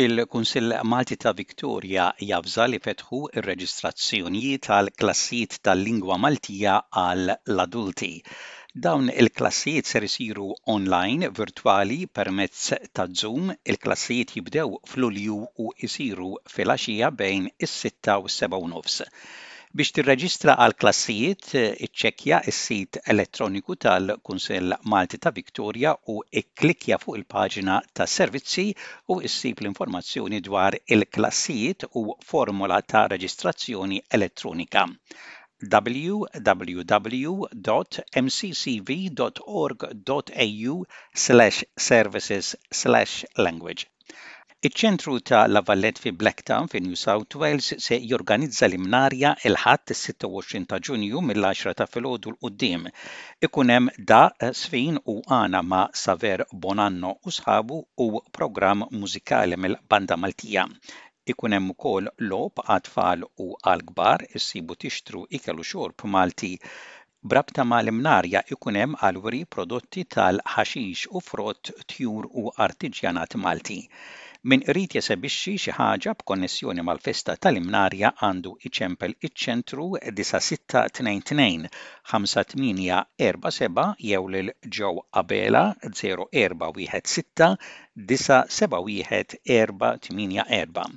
Il-Kunsill Malti ta' Victoria javża li fetħu r-reġistrazzjonijiet għal klassijiet tal-lingwa Maltija għal l-adulti. Dawn il-klassijiet ser isiru online, virtwali permezz ta' Zoom. Il-klassijiet jibdew f'Lulju u jsiru filgħaxija bejn is-sitta u s-sebgħa u nofs. Biex tirreġistra għall-klassijiet, iċċekkja s-sit elettroniku tal-Kunsill Malti ta' Victoria u kklikkja fuq il-paġna tas-servizzi u ssib l-informazzjoni dwar il-klassijiet u formola ta' reġistrazzjoni elettronika www.mccv.org.au/services/language. Iċ-Ċentru ta' La Valette fi Blacktown fi New South Wales se jorganizza l-imnarja il-Ħadd is-26 ta' Ġunju mill-għaxra ta' filgħodu 'l quddiem. Ikun hemm daqq, żfin u għana ma' Saver Bonanno u sħabu u programm mużikali mill-Banda Maltija. Ikun hemm ukoll logħob għat-tfal u għall-kbar, issibu tixtru ikel u xorb Malti B'rabta ma' l-Imnarja ikun hemm għall-wri prodotti tal-ħaxix u frott tjur u artiġjanat Malti. Min irid jesebixxi xi ħaġa b'konnessjoni mal-festa tal-Imnarja għandu iċempel iċ-Ċentru 9622 5847 jew lil Joe Abela 0416 971 484.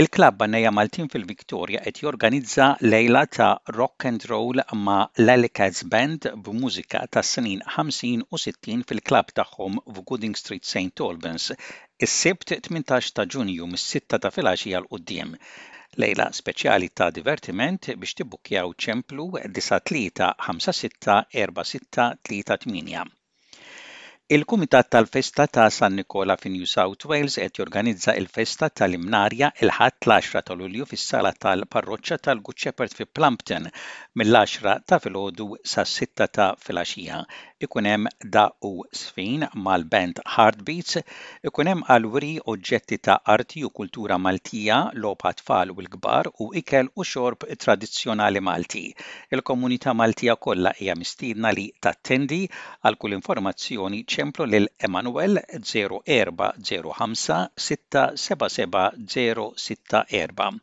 Il-Klabb Għannejja Maltin fil-Victoria qed jorganizza lejla ta' Rock and Roll ma' l-Alleycats Band b'mużika tas-snin 50 u 60 fil-klabb tagħhom f'Gooding Street Saint Albans is-Sibt 18 ta' Ġunju mis-sitta ta' filgħaxija 'l quddiem. Lejla speċjali ta' divertiment biex tibbukkjaw ċemplu 93564638. Il-Kumitat tal-Festa ta' San Nikola fi New South Wales qed jorganizza il-Festa tal-Imnarja il-Ħadd l-10 ta' Lulju fis-sala tal-Parroċċa tal-Good Shepherd fi Plumpton mill-għaxra ta' filgħodu sas-sitta ta' filgħaxija. Ikun hemm daqq u żfin mal-band Heartbeats Ikun hemm għall-wri oġġetti ta' arti u kultura Maltija, logħob għat-tfal u l-kbar u ikel u xorb tradizzjonali Malti. Il-komunità Maltija kollha hija mistiedna li tattendi, għal kull informazzjoni ċemplu lil Emmanuel 0405 677 064.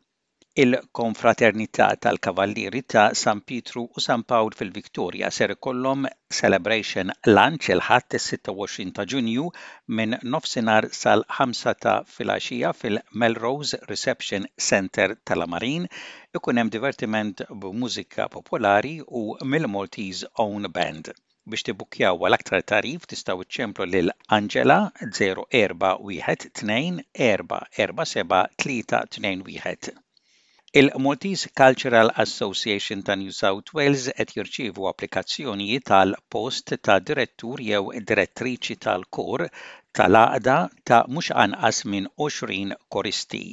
Il-Konfraternità tal-Kavallieri ta' San Pietru u San Pawl fil-Victoria ser ikollhom celebration lunch il-Ħadd is-26 ta' Ġunju minn nofsinhar sal-ħamsa ta' filgħaxija fil-Melrose Reception Centre ta' La Marine. Ikun hemm divertiment b'mużika popolari u mill-Maltese Own Band. u biex tibbukkjaw għal aktar tagħrif tistgħu iċċemplu lil Angela 0412 447 321. Il-Maltese Cultural Association ta' New South Wales qed jirċievu applikazzjonijiet għal post ta' direttur jew direttriċi tal-kor tal-għaqda ta' mhux anqas minn 20 koristi.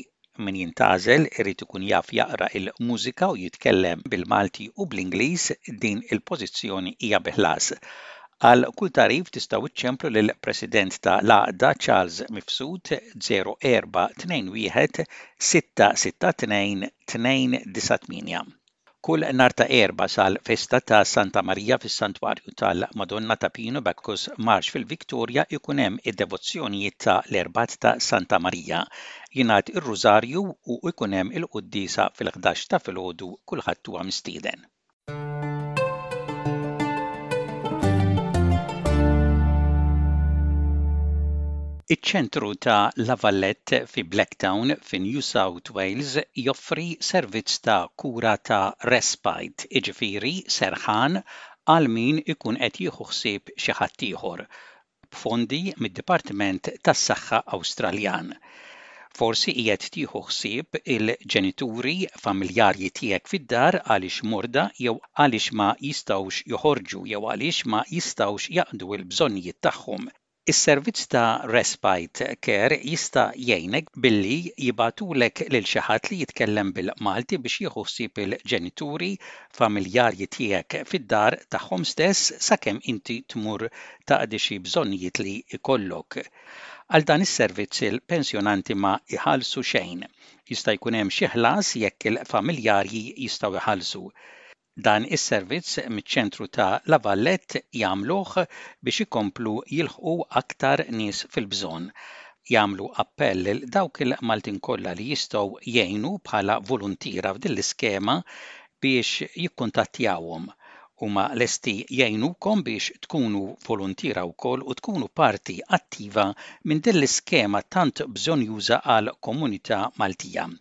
Min jintgħażel irid ikun jaf jaqra l-mużika u jitkellem bil-Malti u bl-Ingliż, din il-pożizzjoni hija bi ħlas. Għal kull tagħrif tistgħu ċċemplu lill-President ta' l-Għaqda Charles Mifsud 0421 662 298. Kull nhar ta' Erbgħa sal festa ta' Santa Marija fis-Santwarju tal-Madonna ta' Pino Bacchus Marsh fil-Victoria jkun hemm id-devozzjonijiet ta' l-Erbgħat ta' Santa Marija, jingħad ir-Rużarju u jkun hemm il-quddiesa fil-ħdax ta' filgħodu kulħadd huwa mistieden. Iċ-ċentru ta' La Valette fi Blacktown fi New South Health Wales joffri servizz ta' kura ta' respite, jiġifieri serħan għal min ikun qed jieħu ħsieb xi ħaddieħor, b'fondi mid-Dipartiment tas-Saħħa Awstraljan. Forsi qiegħed tieħu ħsieb il-ġenituri familjarji tiegħek fid-dar għaliex morda jew għaliex ma jistgħux joħorġu jew għaliex ma jistgħux jaqdu l-bżonnijiet tagħhom. Is-servizz ta' Respite Care jista' jgħinek billi jibgħatulek lil xi ħadd li jitkellem bil-Malti biex jieħu ħsieb il-ġenituri, familjarji tiegħek fid-dar tagħhom stess sakemm inti tmur taqdi xi bżonnijiet li jkollok. Għal dan is-servizz il-pensjonanti ma jħallsu xejn. Jista' jkun hemm xi ħlas jekk il-familjarji jistgħu jħallsu. Dan is-servizz miċ-ċentru ta' La Vallette jagħmluh biex ikomplu jilħqu aktar nies fil-bżonn. Jagħmlu appell lil dawk il-Maltin kollha li jistgħu jgħinu bħala voluntiera f'din l-iskema biex jikkuntattjawhom. Huma lesti jgħinukom biex tkunu voluntiera wkoll u tkunu parti attiva minn din l-iskema tant bżonnjuża għall-komunità Maltija.